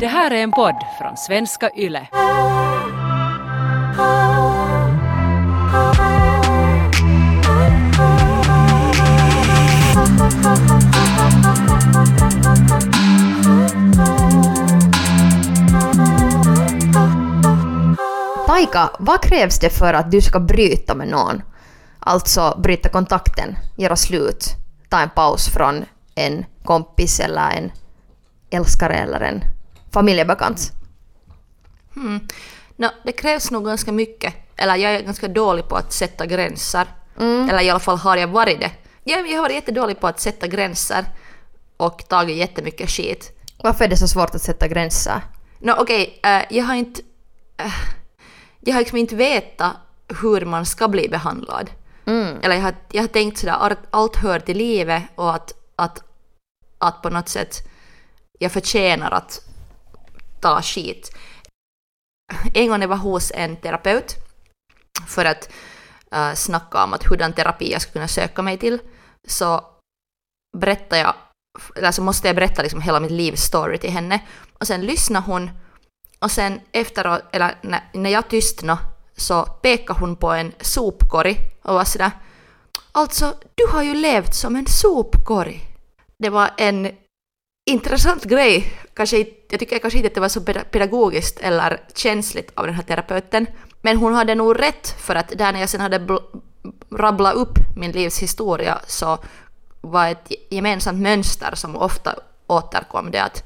Det här är en podd från svenska YLE. Taika, vad krävs det för att du ska bryta med någon? Alltså bryta kontakten, göra slut, ta en paus från en kompis eller en älskare eller en familjebekant. Hmm. No, det krävs nog ganska mycket. Eller jag är ganska dålig på att sätta gränser. Mm. Eller i alla fall har jag varit det. Jag, jag har varit jättedålig på att sätta gränser och tagit jättemycket skit. Varför är det så svårt att sätta gränser? No, okej, okay, jag har inte... eh, jag har liksom inte vetat hur man ska bli behandlad. Mm. Eller jag har, jag har tänkt sådär att allt hör till livet och att, att, att på något sätt jag förtjänar att ta skit. En gång jag var hos en terapeut för att uh, snacka om att hurdan terapi jag skulle kunna söka mig till så berättade jag, eller så måste jag berätta liksom hela mitt livs story till henne och sen lyssnade hon och sen efteråt, eller när, när jag tystnade så pekade hon på en sopkorg och var sådär Alltså, du har ju levt som en sopkorg. Det var en intressant grej. Kanske, inte- jag tycker kanske inte att det var så peda- pedagogiskt eller känsligt av den här terapeuten. Men hon hade nog rätt för att där när jag sen hade bl- rabblat upp min livshistoria så var ett gemensamt mönster som ofta återkom det att,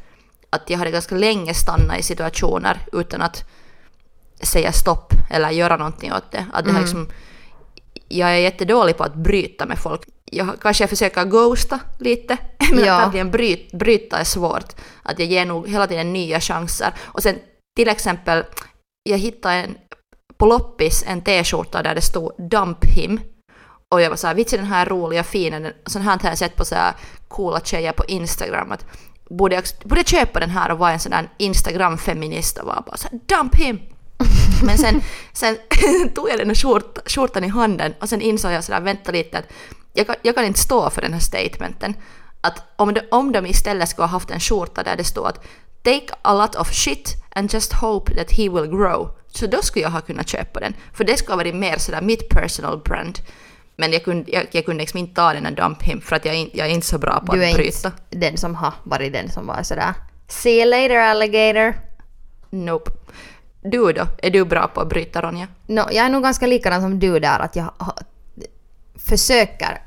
att jag hade ganska länge stannat i situationer utan att säga stopp eller göra någonting åt det. Att det Mm. liksom, jag är jättedålig på att bryta med folk. Jag, kanske försöker ghosta lite, men Ja. att verkligen bryt, bryta är svårt. Att jag ger nog hela tiden nya chanser. Och sen till exempel, jag hittade en, på loppis en t-skjorta där det stod “Dump him” och jag var såhär, vitsi den här är rolig och fin, Den- sån här har jag sett på så här coola tjejer på Instagram. Att borde, jag, borde jag köpa den här och vara en sån där Instagram-feminist och vara bara såhär “Dump him”. Men sen, sen tog jag den här skjort, skjortan i handen och sen insåg jag sådär, vänta lite, att jag kan, jag kan inte stå för den här statementen. Att om de, om de istället skulle ha haft en skjorta där det står att “Take a lot of shit and just hope that he will grow”, så då skulle jag ha kunnat köpa den. För det skulle ha varit mer sådär mitt personal brand. Men jag kunde, jag, jag kunde liksom inte ta den och dump him för att jag, är jag är inte så bra på Du är att bryta. inte den som har varit den som var sådär “See you later alligator”. Nope. Du då? Är du bra på att bryta Ronja? No, jag är nog ganska likadan som du där att jag ha- försöker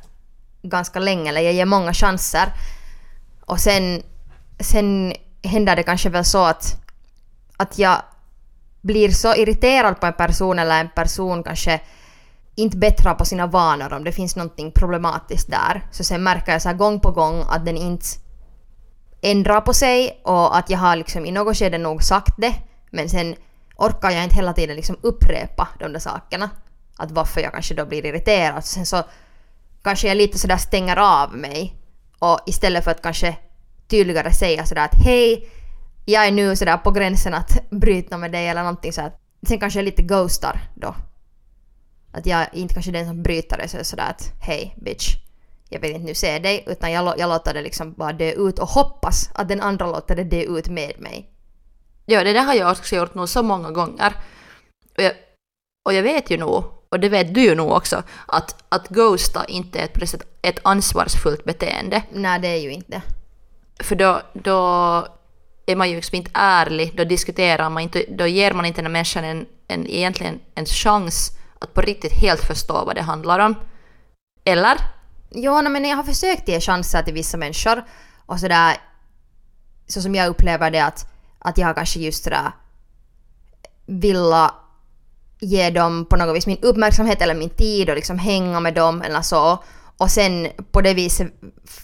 ganska länge, eller jag ger många chanser. Och sen, sen händer det kanske väl så att, att jag blir så irriterad på en person eller en person kanske inte bättrar på sina vanor om det finns någonting problematiskt där. Så sen märker jag så här gång på gång att den inte ändrar på sig och att jag har liksom i något skede nog sagt det men sen orkar jag inte hela tiden liksom upprepa de där sakerna. Att varför jag kanske då blir irriterad. Sen så kanske jag lite sådär stänger av mig och istället för att kanske tydligare säga sådär att hej, jag är nu sådär på gränsen att bryta med dig eller någonting så att sen kanske jag lite ghostar då. Att jag är inte kanske den som bryter det så sådär att hej bitch, jag vill inte nu se dig utan jag, jag låter det liksom bara dö ut och hoppas att den andra låter det dö ut med mig. Ja, det där har jag också gjort nog så många gånger. Och jag, och jag vet ju nog, och det vet du ju nog också, att, att ghosta inte är ett, ett ansvarsfullt beteende. Nej det är ju inte. För då, då är man ju liksom inte ärlig, då diskuterar man inte, då ger man inte den här människan en, en, egentligen en chans att på riktigt helt förstå vad det handlar om. Eller? Jo, nej, men jag har försökt ge chanser till vissa människor och sådär så som jag upplever det att, att jag har kanske just sådär vilja ge dem på något vis min uppmärksamhet eller min tid och liksom hänga med dem eller så och sen på det viset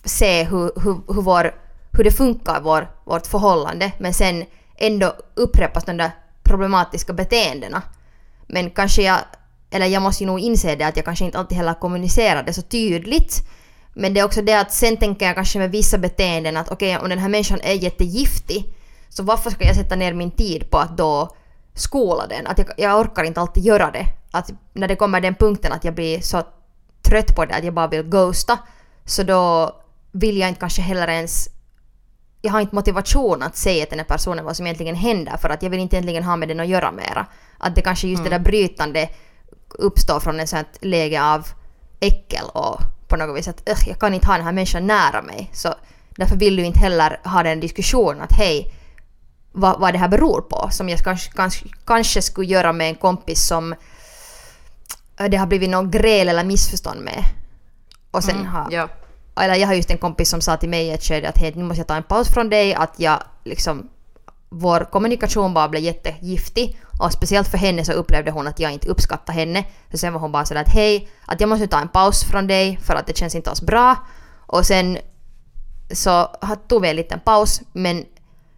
se hur, hur, hur, vår, hur det funkar i vår, vårt förhållande men sen ändå upprepas de där problematiska beteendena. Men kanske jag, eller jag måste ju nog inse det att jag kanske inte alltid heller kommunicerar det så tydligt. Men det är också det att sen tänker jag kanske med vissa beteenden att okej om den här människan är jättegiftig så varför ska jag sätta ner min tid på att då skola den? Att jag, jag orkar inte alltid göra det. Att när det kommer den punkten att jag blir så trött på det att jag bara vill ghosta så då vill jag inte kanske heller ens jag har inte motivation att säga till den här personen vad som egentligen händer för att jag vill inte egentligen ha med den att göra mera. Att det kanske just det där brytande uppstår från ett sånt läge av äckel och på något vis att "Ugh, jag kan inte ha den här människan nära mig. Så därför vill du inte heller ha den diskussionen att hej, vad, vad det här beror på. Som jag kanske, kanske, kanske skulle göra med en kompis som äh, det har blivit någon gräl eller missförstånd med. Och sen har, Ja. eller jag har just en kompis som sa till mig i ett skede att hej, nu måste jag ta en paus från dig, att jag liksom vår kommunikation bara blev jättegiftig och speciellt för henne så upplevde hon att jag inte uppskattade henne. Så sen var hon bara sådär att hej, att jag måste ta en paus från dig för att det känns inte alls bra. Och sen så ha- tog vi en liten paus men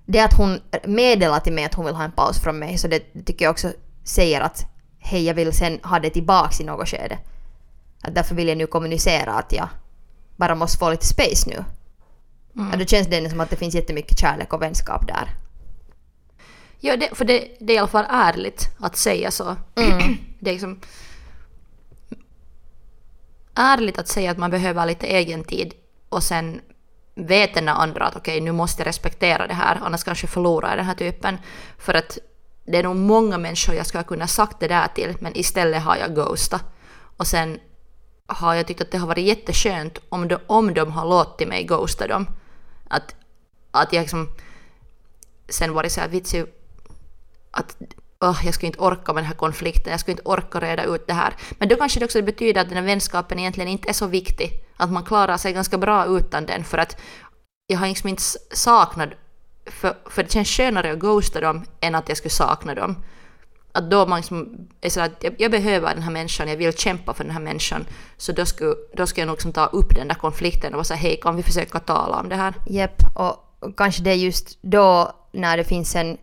det att hon meddelar till mig att hon vill ha en paus från mig så det tycker jag också säger att hej jag vill sen ha det tillbaks i något skede. Att därför vill jag nu kommunicera att jag bara måste få lite space nu. Ja, då känns det som att det finns jättemycket kärlek och vänskap där. Ja, det, för det, det är i alla fall ärligt att säga så. Det är liksom ärligt att säga att man behöver lite egen tid och sen vet den andra att okej, nu måste jag respektera det här, annars kanske förlorar jag den här typen. För att det är nog många människor jag ska kunna sagt det där till, men istället har jag ghostat. Och sen har jag tyckt att det har varit jätteskönt om de, om de har låtit mig ghosta dem. Att, att jag liksom sen varit så här vitsig att oh, jag skulle inte orka med den här konflikten, jag skulle inte orka reda ut det här. Men då kanske det också betyder att den här vänskapen egentligen inte är så viktig. Att man klarar sig ganska bra utan den för att jag har liksom inte saknat, för, för det känns skönare att ghosta dem än att jag skulle sakna dem. Att då man liksom är så att jag, jag behöver den här människan, jag vill kämpa för den här människan, så då skulle, då skulle jag nog liksom ta upp den där konflikten och vara så här, hej kan vi försöka tala om det här? Jepp, och och kanske det är just då när det finns en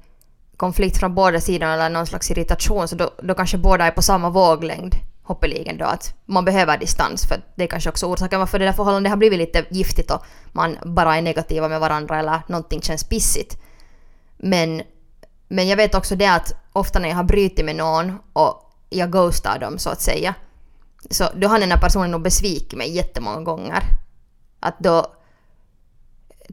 konflikt från båda sidorna eller någon slags irritation så då, då kanske båda är på samma våglängd hoppeligen då att man behöver distans för det är kanske också orsaken varför det där förhållandet har blivit lite giftigt och man bara är negativa med varandra eller någonting känns pissigt. Men, men jag vet också det att ofta när jag har brutit med någon och jag ghostar dem så att säga så då har den här personen nog besvikit mig jättemånga gånger. Att då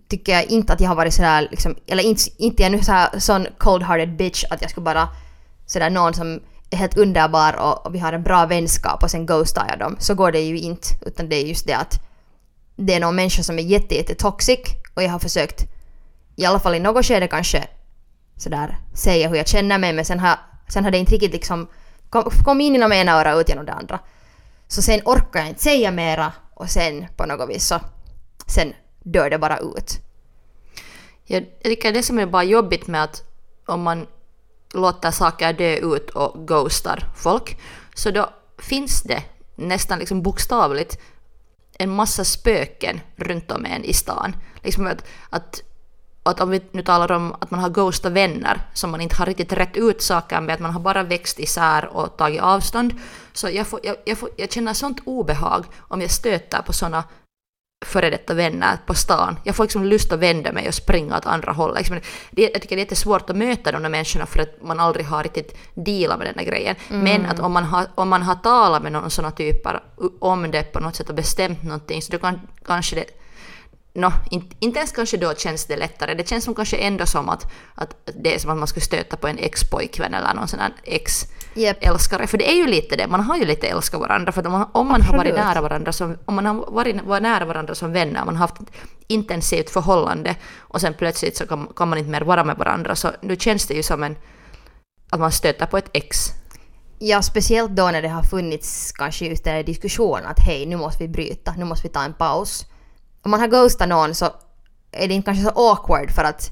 tycker jag inte att jag har varit sådär liksom, eller inte, inte jag nu så här sån cold-hearted bitch att jag skulle bara sådär någon som helt underbar och, och vi har en bra vänskap och sen ghostar jag dem. Så går det ju inte. Utan det är just det att det är någon människa som är jätte, jätte toxic och jag har försökt i alla fall i något skede kanske sådär säga hur jag känner mig men sen har, sen har det inte riktigt liksom kom, kom in genom ena örat och ut genom det andra. Så sen orkar jag inte säga mera och sen på något vis så sen dör det bara ut. Jag tycker det som är bara jobbigt med att om man låter saker dö ut och ghostar folk, så då finns det nästan liksom bokstavligt en massa spöken runt om en i stan. Liksom att, att, att om vi nu talar om att man har ghostat vänner som man inte har riktigt rätt ut saker med, att man har bara växt isär och tagit avstånd, så jag, får, jag, jag, får, jag känner sånt obehag om jag stöter på såna före detta vänner på stan. Jag får liksom lust att vända mig och springa åt andra hållet. Liksom, det, jag tycker det är jättesvårt att möta de där människorna för att man aldrig har riktigt dealat med den där grejen. Men att om man har, om man har talat med någon sådana typer om det på något sätt och bestämt någonting så då kan kanske det No, inte, inte ens kanske då känns det lättare. Det känns som kanske ändå som att, att det är som att man skulle stöta på en ex-pojkvän eller någon sån här ex Japp. älskare. För det är ju lite det, man har ju lite älskat varandra. För om man, om man har varit nära varandra som, om man har varit, varit nära varandra som vänner, man har haft ett intensivt förhållande och sen plötsligt så kan, kan man inte mer vara med varandra. Så nu känns det ju som en, att man stöter på ett ex. Ja, speciellt då när det har funnits kanske just den här diskussionen att hej, nu måste vi bryta, nu måste vi ta en paus. Om man har ghostat någon så är det inte kanske så awkward för att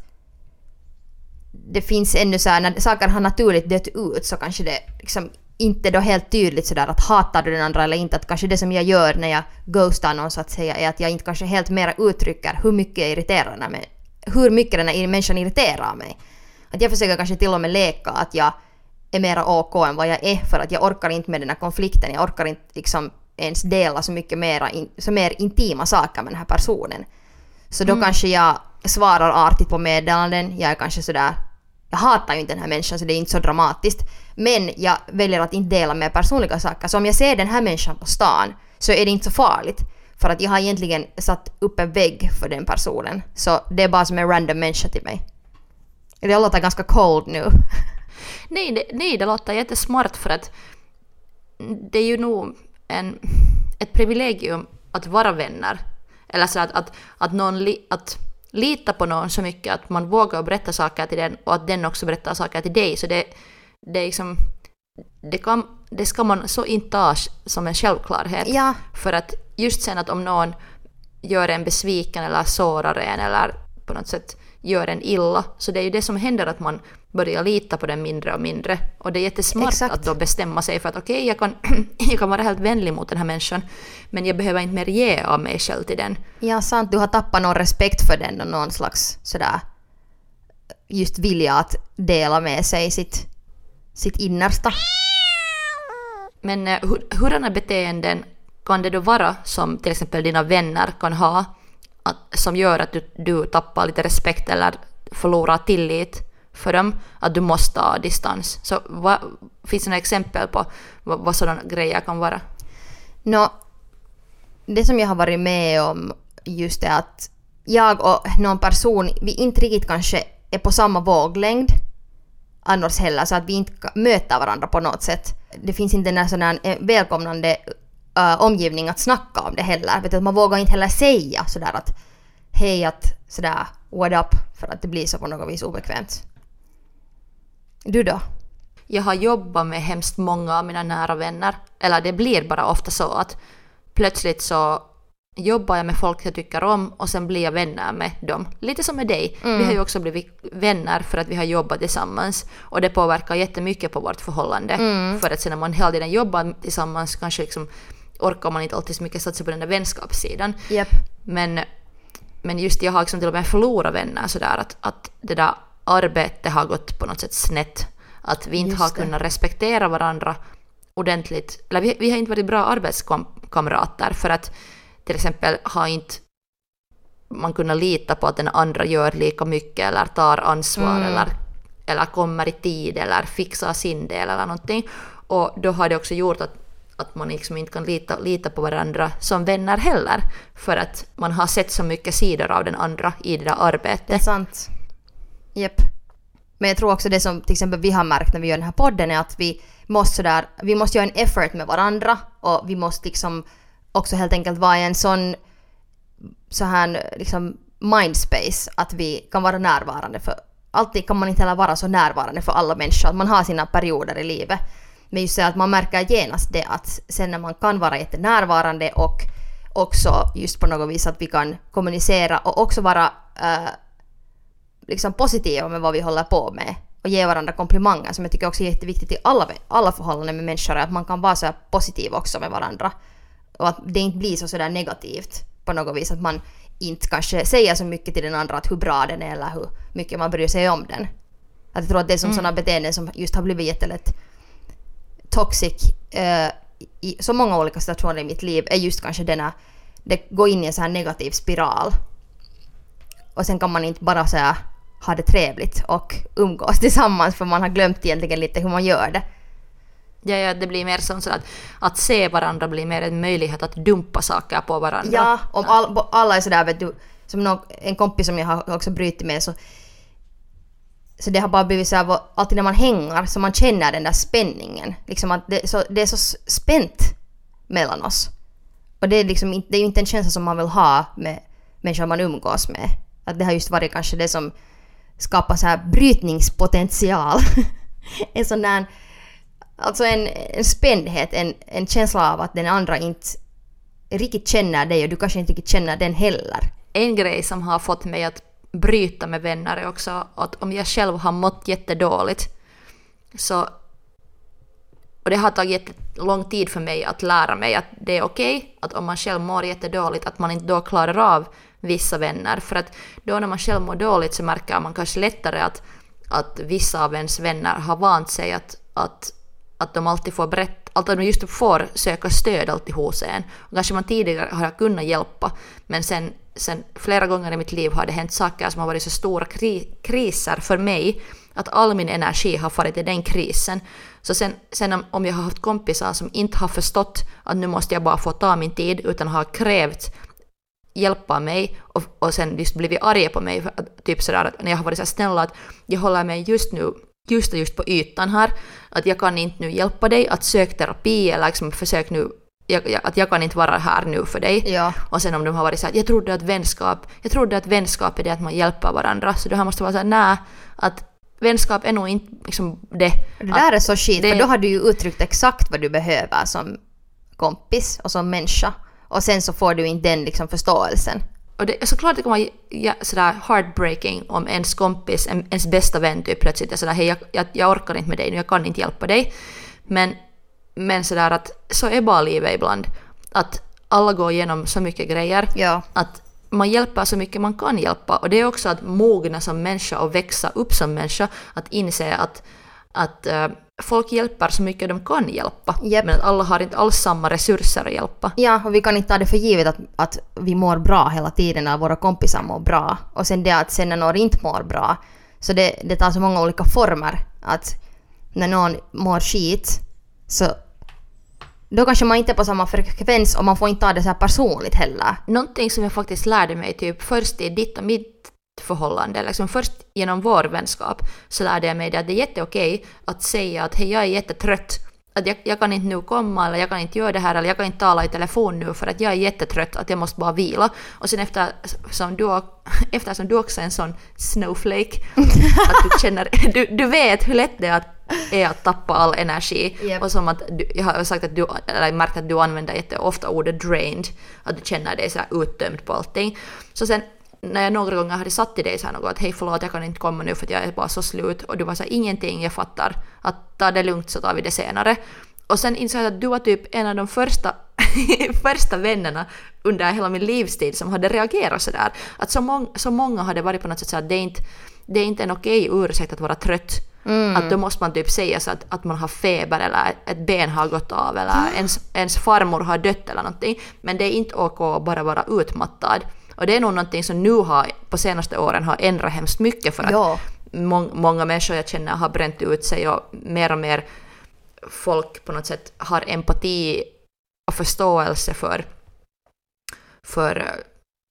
det finns ännu så här, när saker har naturligt dött ut så kanske det liksom inte då helt tydligt sådär att hatar du den andra eller inte. Att kanske det som jag gör när jag ghostar någon så att säga är att jag inte kanske helt mera uttrycker hur mycket jag irriterar den här, hur mycket den här människan irriterar mig. Att jag försöker kanske till och med leka att jag är mera OK än vad jag är för att jag orkar inte med den här konflikten. Jag orkar inte liksom ens dela så mycket mera, in, så mer intima saker med den här personen. Så då kanske jag svarar artigt på meddelanden. Jag är kanske sådär... Jag hatar ju inte den här människan så det är inte så dramatiskt. Men jag väljer att inte dela med personliga saker. Så om jag ser den här människan på stan så är det inte så farligt. För att jag har egentligen satt upp en vägg för den personen. Så det är bara som en random människa till mig. Det låter ganska cold nu. Nej, det, nej, det låter jättesmart för att det är ju nog en, ett privilegium att vara vänner. Eller så att, att, att, någon li, att lita på någon så mycket att man vågar berätta saker till den och att den också berättar saker till dig. Så det, det är liksom... Det, kan, det ska man så inte ta som en självklarhet. Ja. För att just sen att om någon gör en besviken eller sårar en eller på något sätt gör en illa. Så det är ju det som händer att man börjar lita på den mindre och mindre. Och det är jättesmart Exakt. att då bestämma sig för att okej, okay, jag, kan, jag kan vara helt vänlig mot den här människan, men jag behöver inte mer ge av mig själv till den. Ja, sant. Du har tappat någon respekt för den och någon slags sådär just vilja att dela med sig sitt, sitt innersta. Men eh, hur, hurdana beteenden kan det då vara som till exempel dina vänner kan ha att, som gör att du, du tappar lite respekt eller förlorar tillit för dem, att du måste ha distans. Så vad, finns det några exempel på vad, vad sådana grejer kan vara? No, det som jag har varit med om just är att jag och någon person, vi inte riktigt kanske är på samma våglängd annars heller, så att vi inte möter varandra på något sätt. Det finns inte den här eh, välkomnande äh, omgivning att snacka om det heller. Vet du, att man vågar inte heller säga sådär att hej att sådär what up för att det blir så på något vis obekvämt. Du då? Jag har jobbat med hemskt många av mina nära vänner, eller det blir bara ofta så att plötsligt så jobbar jag med folk jag tycker om och sen blir jag vänner med dem. Lite som med dig. Vi har ju också blivit vänner för att vi har jobbat tillsammans och det påverkar jättemycket på vårt förhållande. För att sen när man hela tiden jobbar tillsammans kanske liksom orkar man inte alltid så mycket satsa på den där vänskapssidan. Japp. Men, men just jag har liksom till och med förlorat vänner sådär att, att det där arbetet har gått på något sätt snett. Att vi inte Just har det. kunnat respektera varandra ordentligt. Eller vi, vi har inte varit bra arbetskamrater för att till exempel har inte man kunnat lita på att den andra gör lika mycket eller tar ansvar Mm. eller, eller kommer i tid eller fixar sin del eller någonting. Och då har det också gjort att, att man liksom inte kan lita, lita på varandra som vänner heller. För att man har sett så mycket sidor av den andra i det där arbetet. Det är sant. Japp. Men jag tror också det som till exempel vi har märkt när vi gör den här podden är att vi måste sådär, vi måste göra en effort med varandra och vi måste liksom också helt enkelt vara i en sån så här liksom mindspace att vi kan vara närvarande för alltid kan man inte heller vara så närvarande för alla människor, att man har sina perioder i livet. Men just det att man märker genast det att sen när man kan vara jättenärvarande och också just på något vis att vi kan kommunicera och också vara eh, liksom positiva med vad vi håller på med och ge varandra komplimanger som jag tycker också är jätteviktigt i alla, alla förhållanden med människor, att man kan vara så här positiv också med varandra. Och att det inte blir så sådär negativt på något vis, att man inte kanske säger så mycket till den andra att hur bra den är eller hur mycket man bryr sig om den. Att jag tror att det är som sådana beteenden som just har blivit jättelätt toxic eh, i så många olika situationer i mitt liv är just kanske denna, det går in i en sån här negativ spiral. Och sen kan man inte bara säga ha det trevligt och umgås tillsammans för man har glömt egentligen lite hur man gör det. Ja, ja, det blir mer som så att, att se varandra blir mer en möjlighet att dumpa saker på varandra. Ja, om all, alla är sådär vet du, som nå- en kompis som jag har också brutit med så så det har bara blivit så här, alltid när man hänger så man känner den där spänningen. Liksom att det, så, det är så spänt mellan oss. Och det är liksom det är ju inte en känsla som man vill ha med människor man umgås med. Att det har just varit kanske det som skapar så här brytningspotential. en sån där, alltså en, en spändhet, en, en känsla av att den andra inte riktigt känner dig och du kanske inte riktigt känner den heller. En grej som har fått mig att bryta med vänner är också att om jag själv har mått jättedåligt så och det har tagit lång tid för mig att lära mig att det är okej att om man själv mår jättedåligt att man inte då klarar av vissa vänner. För att då när man själv mår dåligt så märker man kanske lättare att, att vissa av ens vänner har vant sig att, att, att de alltid får berätta, att de just får söka stöd alltid hos en. Och kanske man tidigare har kunnat hjälpa men sen, sen flera gånger i mitt liv har det hänt saker som har varit så stora kri- kriser för mig att all min energi har farit i den krisen. Så sen, sen om, jag har haft kompisar som inte har förstått att nu måste jag bara få ta min tid utan har krävt hjälpa mig och, och sen just blivit arga på mig, att, typ sådär att när jag har varit så snäll att jag håller mig just nu just just på ytan här, att jag kan inte nu hjälpa dig att söka terapi eller liksom försök nu att jag kan inte vara här nu för dig. Ja. Och sen om de har varit så att jag trodde att vänskap, jag trodde att vänskap är det att man hjälper varandra, så det här måste vara så här, nej, att vänskap är nog inte liksom det. Det där är så skit, det- för då har du ju uttryckt exakt vad du behöver som kompis och som människa. Och sen så får du inte den liksom förståelsen. Och det, såklart det kan vara ja, sådär heartbreaking om ens kompis, en, ens bästa vän typ plötsligt är sådär hej jag, jag, jag orkar inte med dig nu, jag kan inte hjälpa dig. Men, men sådär att så är bara livet ibland. Att alla går igenom så mycket grejer. Ja. Att man hjälper så mycket man kan hjälpa. Och det är också att mogna som människa och växa upp som människa. Att inse att, att eh, folk hjälper så mycket de kan hjälpa. Japp. Men att alla har inte alls samma resurser att hjälpa. Ja, och vi kan inte ta det för givet att, att vi mår bra hela tiden eller våra kompisar mår bra. Och sen det att sen när någon inte mår bra. Så det, det tar så många olika former. Att när någon mår skit så då kanske man inte är på samma frekvens och man får inte ta det så här personligt heller. Någonting som jag faktiskt lärde mig typ först i ditt och mitt förhållande, liksom först genom vår vänskap, så lärde jag mig det att det är jätteokej att säga att hej jag är jättetrött, att jag, jag kan inte nu komma eller jag kan inte göra det här eller jag kan inte tala i telefon nu för att jag är jättetrött, att jag måste bara vila. Och sen efter som du, eftersom du också är en sån snowflake, att du känner, du, du vet hur lätt det är att, är att tappa all energi. Japp. Och som att du, jag har sagt att du, eller märkt att du använder jätteofta ordet drained, att du känner dig så här uttömd på allting. Så sen när jag några gånger hade satt till dig så något att hej förlåt jag kan inte komma nu för att jag är bara så slut och du var så här ingenting jag fattar att ta det lugnt så tar vi det senare. Och sen insåg jag att du var typ en av de första, första vännerna under hela min livstid som hade reagerat sådär. Att så, mång, så många hade varit på något sätt så att det är inte, det är inte en okej ursäkt att vara trött. Att då måste man typ säga så att, att man har feber eller ett ben har gått av eller ens, ens farmor har dött eller någonting. Men det är inte ok att bara vara utmattad. Och det är nog någonting som nu har på senaste åren har ändrat hemskt mycket för att Ja. mång, många människor jag känner har bränt ut sig och mer och mer folk på något sätt har empati och förståelse för, för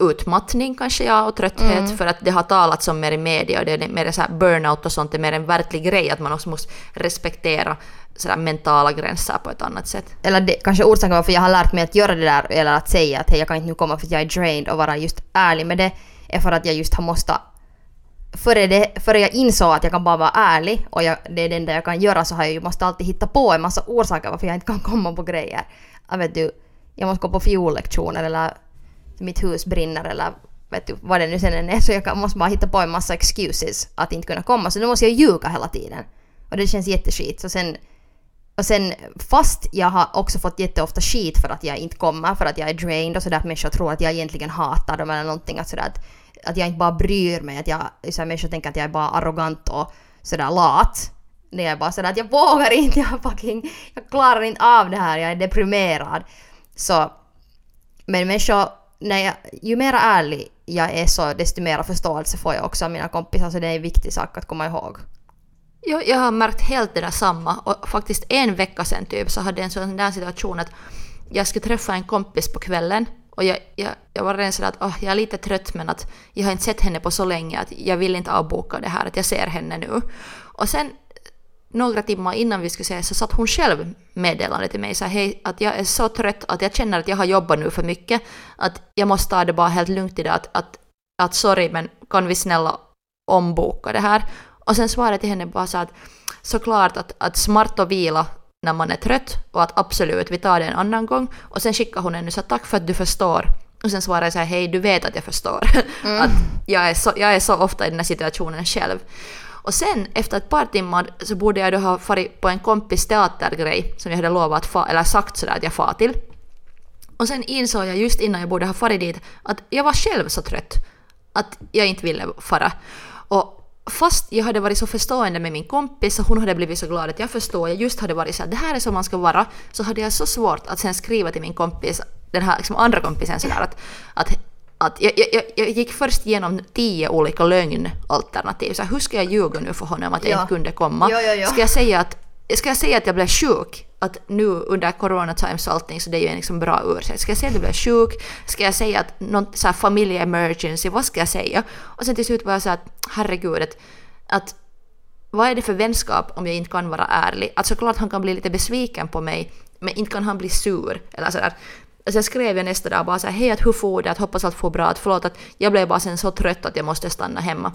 utmattning kanske ja, och trötthet för att det har talats om mer i media och det är mer så här burnout och sånt är mer en verklig grej att man också måste respektera sådär mentala gränser på ett annat sätt. Eller det, kanske orsaken varför jag har lärt mig att göra det där eller att säga att hej jag kan inte nu komma för att jag är drained och vara just ärlig med det är för att jag just har måste Före, det, före jag insåg att jag kan bara vara ärlig och jag, det är det enda jag kan göra så har jag ju måste alltid hitta på en massa orsaker varför jag inte kan komma på grejer. Jag vet du, jag måste gå på fiollektioner eller mitt hus brinner eller vet du, vad det nu sen än är så jag kan, måste bara hitta på en massa excuses att inte kunna komma så då måste jag ljuga hela tiden. Och det känns jätteskit. Så sen och sen fast jag har också fått jätteofta skit för att jag inte kommer, för att jag är drained och sådär att människor tror att jag egentligen hatar dem eller någonting. Att, sådär, att, att jag inte bara bryr mig, att jag, så här, människor tänker att jag är bara arrogant och sådär lat. När jag är bara sådär att jag vågar inte, jag fucking, jag klarar inte av det här, jag är deprimerad. Så, men människor, när jag, ju mer ärlig jag är så desto mer förståelse får jag också av mina kompisar så det är en viktig sak att komma ihåg. Jag, jag har märkt helt det där samma och faktiskt en vecka sedan typ så hade jag en sån där situation att jag skulle träffa en kompis på kvällen och jag, jag, jag var redan sådär att oh, jag är lite trött men att jag har inte sett henne på så länge att jag vill inte avboka det här att jag ser henne nu. Och sen några timmar innan vi skulle ses så satt hon själv meddelande till mig så hej att jag är så trött att jag känner att jag har jobbat nu för mycket att jag måste ta det bara helt lugnt idag att, att, att sorry men kan vi snälla omboka det här? Och sen svarade jag till henne bara så att såklart att, att smart att vila när man är trött och att absolut, vi tar det en annan gång. Och sen skickade hon en och sa tack för att du förstår. Och sen svarade jag så här, hej du vet att jag förstår. att jag är, så, jag är så ofta i den här situationen själv. Och sen efter ett par timmar så borde jag då ha farit på en kompis teatergrej som jag hade lovat fa, eller sagt sådär att jag far till. Och sen insåg jag just innan jag borde ha farit dit att jag var själv så trött att jag inte ville fara. Och fast jag hade varit så förstående med min kompis och hon hade blivit så glad att jag förstår, jag just hade varit så att det här är så man ska vara, så hade jag så svårt att sen skriva till min kompis, den här liksom andra kompisen sådär att, att, att jag, jag, jag gick först igenom tio olika lögnalternativ. Så här, hur ska jag ljuga nu för honom att jag Ja. inte kunde komma? Ja, ja. Ska, jag säga att, ska jag säga att jag blev sjuk? Att nu under corona times och allting så det är ju en liksom bra ursäkt. Ska jag säga att jag blev sjuk? Ska jag säga att någon så här familj emergency? Vad ska jag säga? Och sen till slut var jag så här att herregud, att, att vad är det för vänskap om jag inte kan vara ärlig? Att såklart han kan bli lite besviken på mig, men inte kan han bli sur. Eller sådär. Alltså jag skrev jag nästa dag bara så här, hej att hur får det? Att hoppas allt får bra. Att förlåt att jag blev bara sen så trött att jag måste stanna hemma.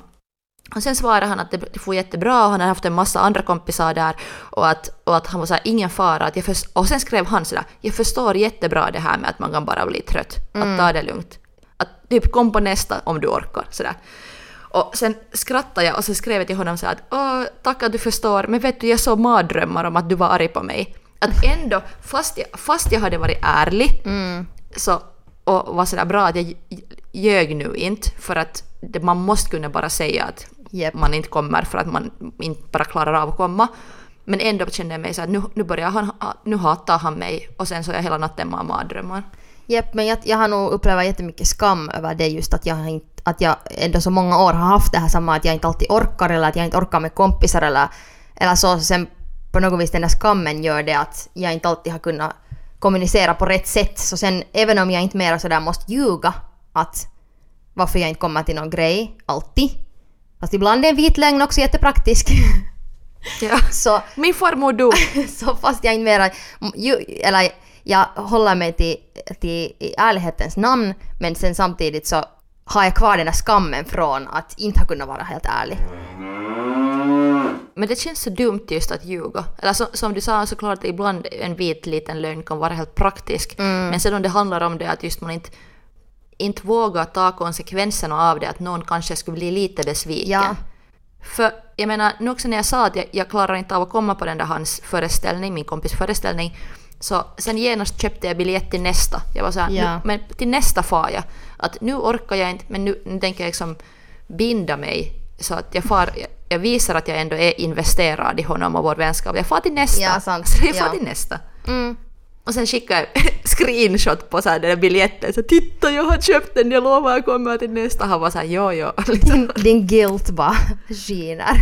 Och sen svarade han att det får jättebra och han hade haft en massa andra kompisar där och att, och att han var så här, ingen fara. Att jag förs- och sen skrev han sådär, jag förstår jättebra det här med att man kan bara bli trött. Att ta det lugnt. Att typ kom på nästa om du orkar. Sådär. Och sen skrattade jag och så skrev jag till honom så här att Åh, tack att du förstår, men vet du jag såg mardrömmar om att du var arg på mig. Att ändå, fast jag, fast jag hade varit ärlig så, och var sådär bra att jag ljög nu inte för att det, man måste kunna bara säga att Japp. man inte kommer för att man inte bara klarar av att komma. Men ändå kände jag mig så att nu, nu börjar han, nu hatar han mig och sen så är jag hela natten med mardrömmar. Japp, men jag, jag har nog upplevt jättemycket skam över det just att jag, inte, att jag ändå så många år har haft det här samma att jag inte alltid orkar eller att jag inte orkar med kompisar eller, eller så. Sen på något vis den där skammen gör det att jag inte alltid har kunnat kommunicera på rätt sätt. Så sen även om jag inte mera sådär måste ljuga att varför jag inte kommer till någon grej, alltid. Fast ibland är en vit lögn också jättepraktisk. Ja. så Min farmor dog. så fast jag inte mera, eller jag håller mig till, till i ärlighetens namn, men sen samtidigt så har jag kvar den där skammen från att inte ha kunnat vara helt ärlig. Men det känns så dumt just att ljuga. Eller så, som du sa, såklart ibland en vit liten lögn kan vara helt praktisk. Men sen om det handlar om det att just man inte, inte vågar ta konsekvenserna av det, att någon kanske skulle bli lite besviken. Ja. För jag menar, nu också när jag sa att jag, jag klarar inte av att komma på den där hans föreställning, min kompis föreställning, så sen genast köpte jag biljett till nästa. Jag var såhär, Ja. men till nästa far jag. Att nu orkar jag inte, men nu, nu tänker jag liksom binda mig så att jag far, jag, visar att jag ändå är investerad i honom och vår vänskap. Jag far till nästa. Ja, sant. Så jag far Ja. till nästa. Mm. Och sen skickade jag screenshot på så här den där biljetten. Så titta jag har köpt den, jag lovar jag kommer till nästa. Han var såhär jo jo. Liksom. Din, din guilt bara skiner.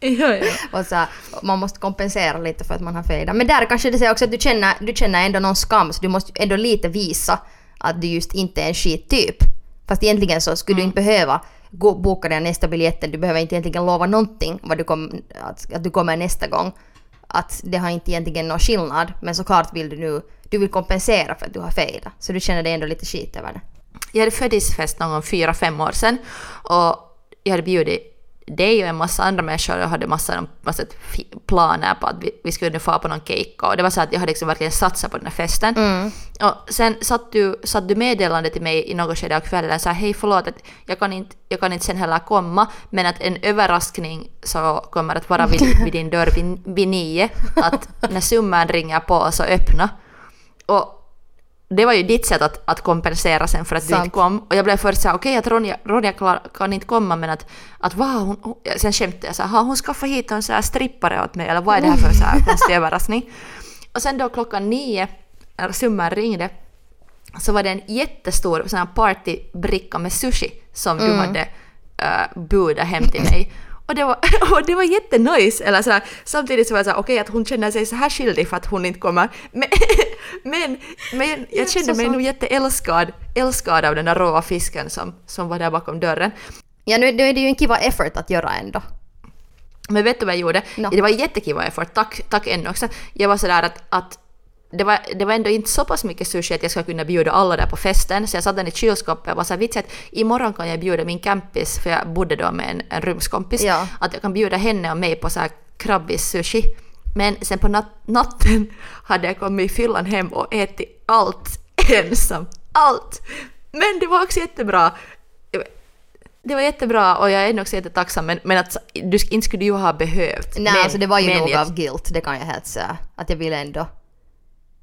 ja, ja. Och så, man måste kompensera lite för att man har fejdat. Men där kanske det säger också att du känner, du känner ändå någon skam, så du måste ändå lite visa att du just inte är en skittyp. Fast egentligen så skulle du inte behöva gå, boka den nästa biljetten, du behöver inte egentligen lova någonting vad du kom, att, att du kommer nästa gång. Att det har inte egentligen någon skillnad, men såklart vill du nu, du vill kompensera för att du har fejdat. Så du känner dig ändå lite skit över det. Jag hade födelsedagsfest någon gång fyra, fem år sedan och jag hade bjudit dig och en massa andra människor och hade massa, massa planer på att vi, vi skulle nu få på någon cake och det var så att jag hade liksom verkligen satsat på den här festen. Och sen satt du, satt du meddelande till mig i något skede av kvällen så här, hej förlåt att jag kan, inte, jag kan inte sen heller komma men att en överraskning så kommer att vara vid, vid din dörr vid, vid nio att när summan ringer på så öppna. Och det var ju ditt sätt att, att kompensera sen för att du Sant. inte kom. Och jag blev först såhär, okej att Ronja, Ronja klar, kan inte komma men att, att wow, hon, hon, sen skämtade jag såhär, har hon skaffat hit en sån strippare åt mig eller vad är det här för så här konstig överraskning? Och sen då klockan nio, när summan ringde, så var det en jättestor sån här partybricka med sushi som du hade uh, budat hem till mig. Och det var, och det var jättenice. Eller så här, samtidigt så var jag såhär, okej att hon känner sig så här skyldig för att hon inte kommer. Men, men, men jag kände mig nog jätteälskad älskad av den där råa fisken som, som var där bakom dörren. Ja, nu, nu är det ju en kiva effort att göra ändå. Men vet du vad jag gjorde? No. Det var jättekiva effort, tack, tack ännu också. Jag var sådär att, att det var, det var ändå inte så pass mycket sushi att jag ska kunna bjuda alla där på festen, så jag satte den i kylskåpet och var såhär vits att imorgon kan jag bjuda min campis, för jag bodde då med en, en rumskompis, Ja. att jag kan bjuda henne och mig på så här krabbis sushi. Men sen på nat- natten hade jag kommit i fyllan hem och ätit allt ensam. Allt! Men det var också jättebra. Det var jättebra och jag är ändå också jättetacksam men, men att du inte skulle du ju ha behövt. Nej, men, alltså det var ju nog jag- av guilt, det kan jag helt säga. Att jag ville ändå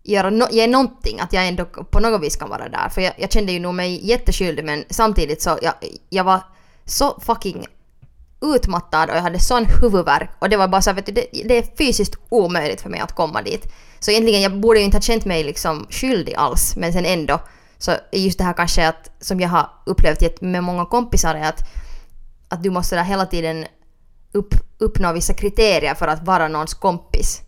göra no, ge någonting, att jag ändå på något vis kan vara där. För jag, jag kände ju nog mig jätteskyldig men samtidigt så jag, jag var så fucking utmattad och jag hade sån huvudvärk och det var bara så här, vet du, det, det är fysiskt omöjligt för mig att komma dit. Så egentligen jag borde ju inte ha känt mig liksom skyldig alls men sen ändå så är just det här kanske att, som jag har upplevt med många kompisar är att, att du måste där hela tiden upp, uppnå vissa kriterier för att vara någons kompis.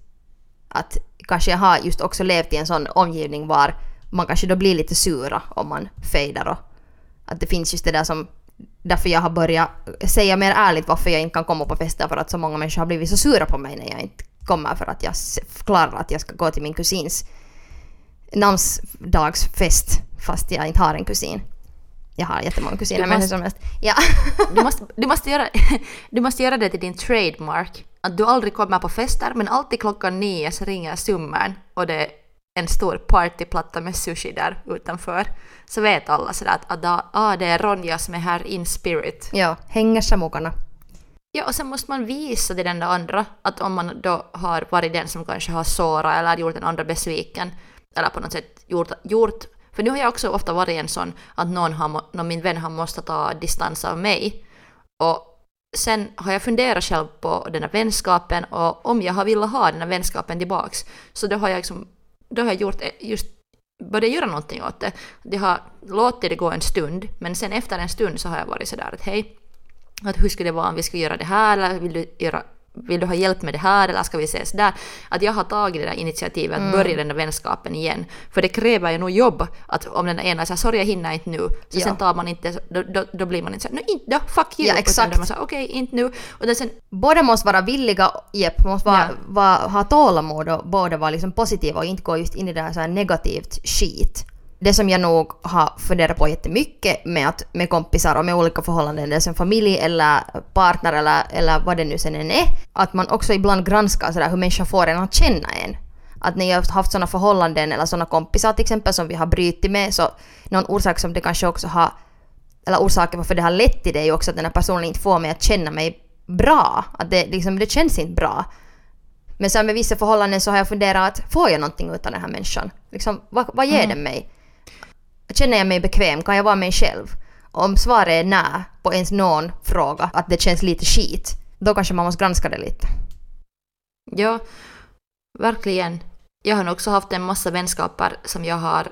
Att kanske jag har just också levt i en sån omgivning var man kanske då blir lite sura om man fejdar och att det finns just det där som därför jag har börjat säga mer ärligt varför jag inte kan komma på fester för att så många människor har blivit så sura på mig när jag inte kommer för att jag förklarar att jag ska gå till min kusins namnsdagsfest fast jag inte har en kusin. Jag har jättemånga kusiner men hur som helst. Ja. du, måste, du, måste göra, du måste göra det till din trademark. Att du aldrig kommer på fester men alltid klockan nio så ringer summan och det är en stor partyplatta med sushi där utanför. Så vet alla sådär att, att ah, det är Ronja som är här in spirit. Ja, hänger mukana. Ja, och sen måste man visa till den där andra att om man då har varit den som kanske har sårat eller gjort den andra besviken eller på något sätt gjort, gjort för nu har jag också ofta varit en sån att någon, har, någon min vän har måste ta distans av mig. Och sen har jag funderat själv på den här vänskapen och om jag har velat ha den här vänskapen tillbaks så då har jag liksom, då har jag gjort eh, just börjat göra någonting åt det. Det har låtit det gå en stund, men sen efter en stund så har jag varit sådär att hej, att hur skulle det vara om vi skulle göra det här eller vill du göra vill du ha hjälp med det här eller ska vi ses där? Att jag har tagit det där initiativet att mm. börja den där vänskapen igen. För det kräver ju nog jobb att om den ena säger sorry jag hinner inte nu, så ja. sen tar man inte, då, då, då blir man inte så no, inte då, fuck you. Ja, exakt. okej, okay, inte nu. Och sen, båda måste vara villiga, jepp, måste vara, ja. vara, ha tålamod och båda vara liksom positiva och inte gå just in i det här, så här negativt skit det som jag nog har funderat på jättemycket med, att, med kompisar och med olika förhållanden, det som familj eller partner eller, eller vad det nu sen än är, att man också ibland granskar sådär hur människor får en att känna en. Att när jag har haft sådana förhållanden eller sådana kompisar till exempel som vi har brutit med så någon orsak som det kanske också har, eller orsaken varför det har lett till det är ju också att den här personen inte får mig att känna mig bra. Att det, liksom, det känns inte bra. Men sen med vissa förhållanden så har jag funderat får jag någonting av den här människan? Liksom, vad, vad ger mm. den mig? Känner jag mig bekväm? Kan jag vara mig själv? Om svaret är nej på ens någon fråga, att det känns lite skit, då kanske man måste granska det lite. Ja, verkligen. Jag har också haft en massa vänskaper som jag har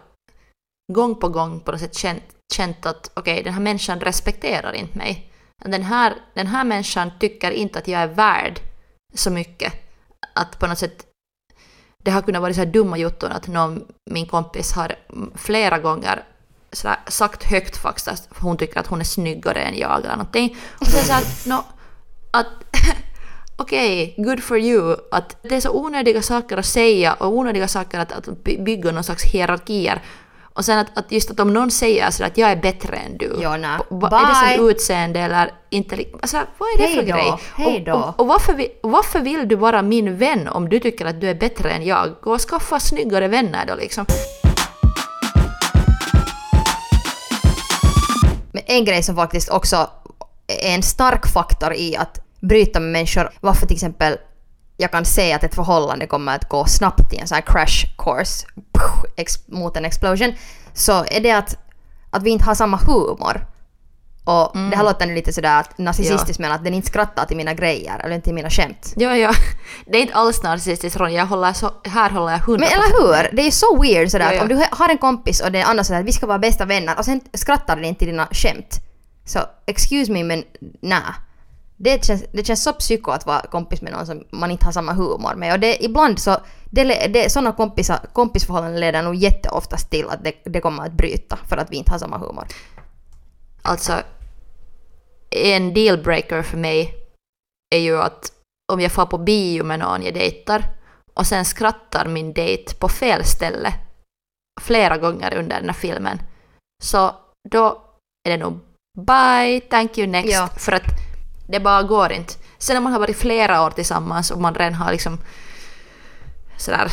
gång på gång på något sätt känt, känt att okej, okay, den här människan respekterar inte mig. Den här, den här människan tycker inte att jag är värd så mycket. Att på något sätt det har kunnat vara så här dumma jotton att någon, min kompis har flera gånger sådär, sagt högt faktiskt att hon tycker att hon är snyggare än jag eller någonting. Och sen så att, no, att okej, okay, good for you. Att det är så onödiga saker att säga och onödiga saker att, att bygga någon slags hierarkier och sen att, att just att om någon säger så att jag är bättre än du. Vad är det som utseende eller inte? Alltså, vad är det Hej för då. grej? Hej. Och, och, och varför, vill, varför vill du vara min vän om du tycker att du är bättre än jag? Gå och skaffa snyggare vänner då liksom. Men en grej som faktiskt också är en stark faktor i att bryta med människor, varför till exempel jag kan se att ett förhållande kommer att gå snabbt i en sån här crash course mot en explosion, så är det att, att vi inte har samma humor. Och mm. det här låter nu lite sådär narcissistiskt ja. men att den inte skrattar till mina grejer eller till mina skämt. Ja, ja. Det är inte alls narcissistiskt Ronja, jag håller så, här håller jag hundra Men eller hur? Det är så weird sådär ja, ja. att om du har en kompis och den andra säger att vi ska vara bästa vänner och sen skrattar den inte till dina skämt. Så excuse me men nej det känns, det känns så psyko att vara kompis med någon som man inte har samma humor med. Och det, ibland så, det, det, sådana kompisar, kompisförhållanden leder nog jätteoftast till att det, det kommer att bryta för att vi inte har samma humor. Alltså, en dealbreaker för mig är ju att om jag får på bio med någon jag dejtar och sen skrattar min dejt på fel ställe flera gånger under den här filmen, så då är det nog bye, thank you next. Ja. För att det bara går inte. Sen när man har varit flera år tillsammans och man redan har liksom sådär,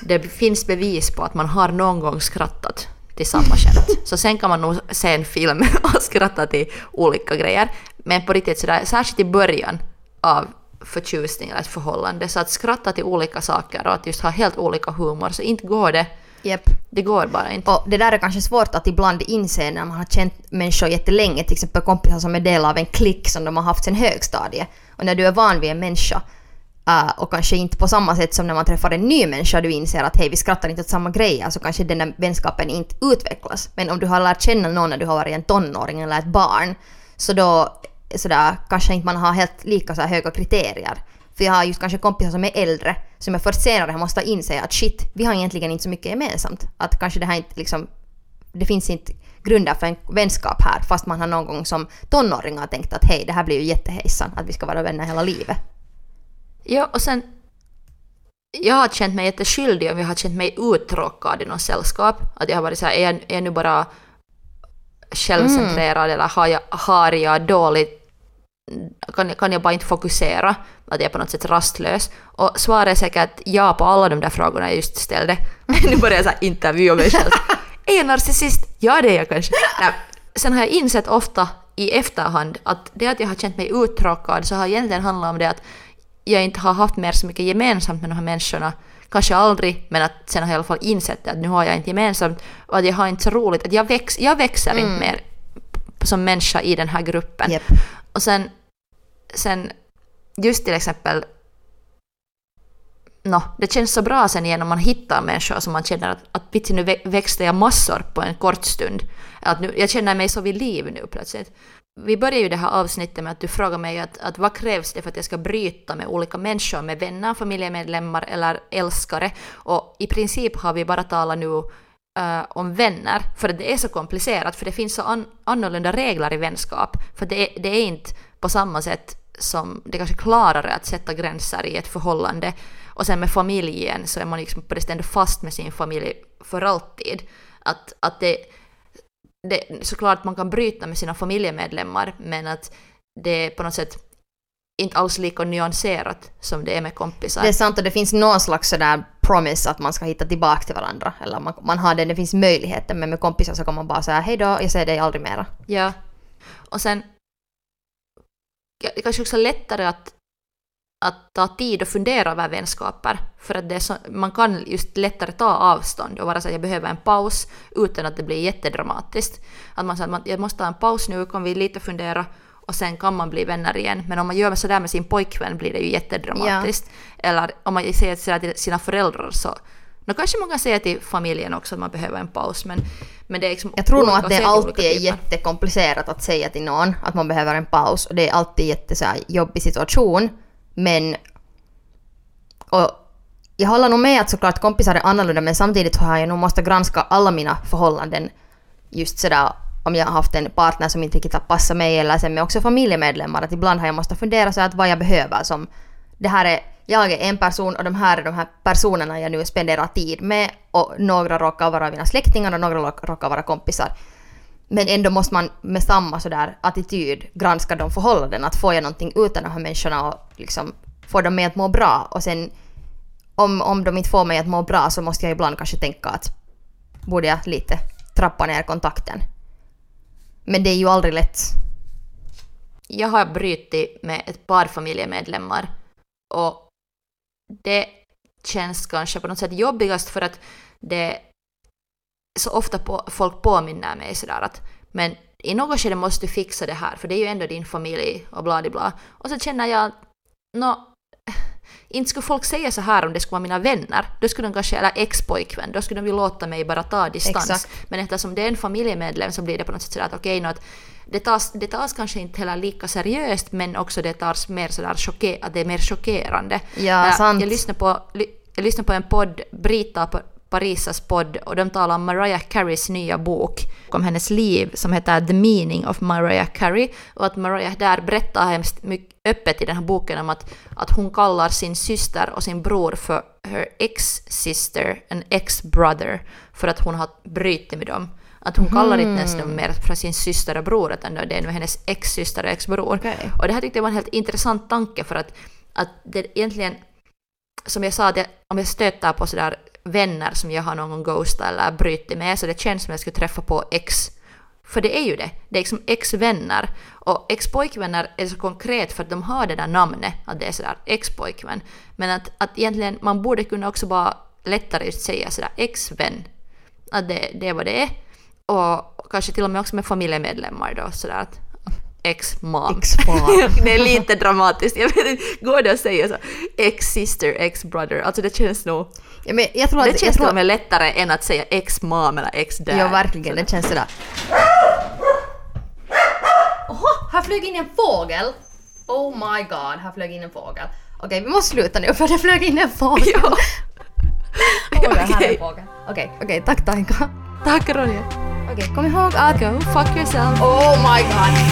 det finns bevis på att man har någon gång skrattat till samma skämt. Så sen kan man nog se en film och skratta till olika grejer. Men på riktigt sådär, särskilt i början av förtjusning eller ett förhållande, så att skratta till olika saker och att just ha helt olika humor, så inte går det Yep. Det går bara inte. Och det där är kanske svårt att ibland inse när man har känt människor jättelänge, till exempel kompisar som är del av en klick som de har haft sen högstadiet. Och när du är van vid en människa, Uh, och kanske inte på samma sätt som när man träffar en ny människa du inser att hej vi skrattar inte åt samma grejer så kanske den där vänskapen inte utvecklas. Men om du har lärt känna någon när du har varit en tonåring eller ett barn så då sådär, kanske inte man har helt lika så höga kriterier. För jag har just kanske kompisar som är äldre som jag först senare måste inse att shit, vi har egentligen inte så mycket gemensamt. Att kanske det här inte liksom, det finns inte grunder för en vänskap här fast man har någon gång som tonåring har tänkt att hej, det här blir ju jättehejsan, att vi ska vara vänner hela livet. Ja, och sen jag har känt mig jätteskyldig om jag har känt mig uttråkad i något sällskap. Att jag har varit så här, är jag, är jag nu bara självcentrerad mm. eller har jag, har jag dåligt kan, kan jag bara inte fokusera, att jag är på något sätt rastlös? Och svaret är säkert ja på alla de där frågorna jag just ställde. nu börjar jag så intervjua mig själv. Är jag narcissist? Ja, det är jag kanske. Nej. Sen har jag insett ofta i efterhand att det att jag har känt mig uttråkad så har egentligen handlat om det att jag inte har haft mer så mycket gemensamt med de här människorna. Kanske aldrig, men att sen har jag i alla fall insett att nu har jag inte gemensamt och att jag har inte så roligt. Att jag, väx, jag växer mm. inte mer som människa i den här gruppen. Yep. Och sen, sen just till exempel no, det känns så bra sen igen om man hittar människor som man känner att, att nu växte jag massor på en kort stund. Att nu, jag känner mig så vid liv nu plötsligt. Vi börjar ju det här avsnittet med att du frågar mig att, att vad krävs det för att jag ska bryta med olika människor, med vänner, familjemedlemmar eller älskare. Och i princip har vi bara talat nu uh, om vänner, för det är så komplicerat, för det finns så an annorlunda regler i vänskap. För det är, det är inte på samma sätt som det kanske klarare att sätta gränser i ett förhållande. Och sen med familjen så är man liksom på det ändå fast med sin familj för alltid. Att, att det, det, såklart man kan bryta med sina familjemedlemmar men att det är på något sätt inte alls lika nyanserat som det är med kompisar. Det är sant och det finns någon slags sådär promise att man ska hitta tillbaka till varandra. Eller man, man har det, det finns möjligheter men med kompisar så kan man bara säga hej då, jag ser dig aldrig mera. Ja. Och sen det kanske också är lättare att, att ta tid och fundera över vänskaper. För att det så, man kan just lättare ta avstånd och vara så att jag behöver en paus utan att det blir jättedramatiskt. Att man säger att jag måste ta en paus nu, kan vi lite fundera och sen kan man bli vänner igen. Men om man gör sådär med sin pojkvän blir det ju jättedramatiskt. Ja. Eller om man säger sådär till sina föräldrar så No, kanske man kan säga till familjen också att man behöver en paus, men, men det är liksom Jag tror nog att det alltid är jättekomplicerat att säga till någon att man behöver en paus och det är alltid jätte så här, jobbig situation. Men... Och jag håller nog med att såklart kompisar är annorlunda men samtidigt har jag nog måste granska alla mina förhållanden just sådär om jag har haft en partner som inte riktigt har passat mig eller sen med också familjemedlemmar att ibland har jag måste fundera så att vad jag behöver som det här är jag är en person och de här är de här personerna jag nu spenderar tid med och några råkar vara mina släktingar och några råkar vara kompisar. Men ändå måste man med samma sådär attityd granska de förhållanden. Att får jag någonting ut av de här människorna och liksom får de mig att må bra. Och sen om, om de inte får mig att må bra så måste jag ibland kanske tänka att borde jag lite trappa ner kontakten. Men det är ju aldrig lätt. Jag har brutit med ett par familjemedlemmar och det känns kanske på något sätt jobbigast för att det så ofta på, folk påminner mig sådär att men i något skede måste du fixa det här för det är ju ändå din familj och bla bla. Och så känner jag att inte skulle folk säga så här om det skulle vara mina vänner. Då skulle de kanske, eller ex-pojkvän, då skulle de ju låta mig bara ta distans. Exakt. Men eftersom det är en familjemedlem så blir det på något sätt sådär att okej, okay, det tas, det tas kanske inte heller lika seriöst men också det tas mer sådär chocker, att det är mer chockerande. Ja, jag, sant. Jag lyssnade på, jag lyssnade på en podd, Brita Parisas podd och de talar om Mariah Careys nya bok om hennes liv som heter The Meaning of Mariah Carey och att Mariah där berättar hemskt mycket öppet i den här boken om att, att hon kallar sin syster och sin bror för her ex-sister and ex-brother för att hon har brutit med dem. Att hon kallar inte ens dem mer för sin syster och bror utan det är nu hennes ex-syster och ex-bror. Okay. Och det här tyckte jag var en helt intressant tanke för att, att det egentligen, som jag sa, jag, om jag stöter på sådär vänner som jag har någon gång ghostat eller brutit med så det känns som att jag skulle träffa på ex för det är ju det. Det är liksom ex-vänner. Och ex-pojkvänner är så konkret för att de har det där namnet, att det är sådär ex-pojkvän. Men att, att egentligen man borde kunna också bara lättare just säga sådär ex-vän. Att det, det är vad det är. Och kanske till och med också med familjemedlemmar då sådär att ex-mom. Ex-mom. det är lite dramatiskt. Jag vet inte, går det att säga så? Ex-sister, ex-brother. Alltså det känns nog... Ja, men jag tror att... Det jag känns tror, till och med lättare än att säga ex-mom eller ex-dad. Ja, verkligen. Det känns sådär. Oho, här flög in en fågel! Oh my god, här flög in en fågel. Okej, vi måste sluta nu för det flög in en fågel. Ja. Fågel, här är Okej. en fågel. Okej, okej, tack Taika. Tack Ronja. Okej, kom ihåg att... Go fuck yourself. Oh my god!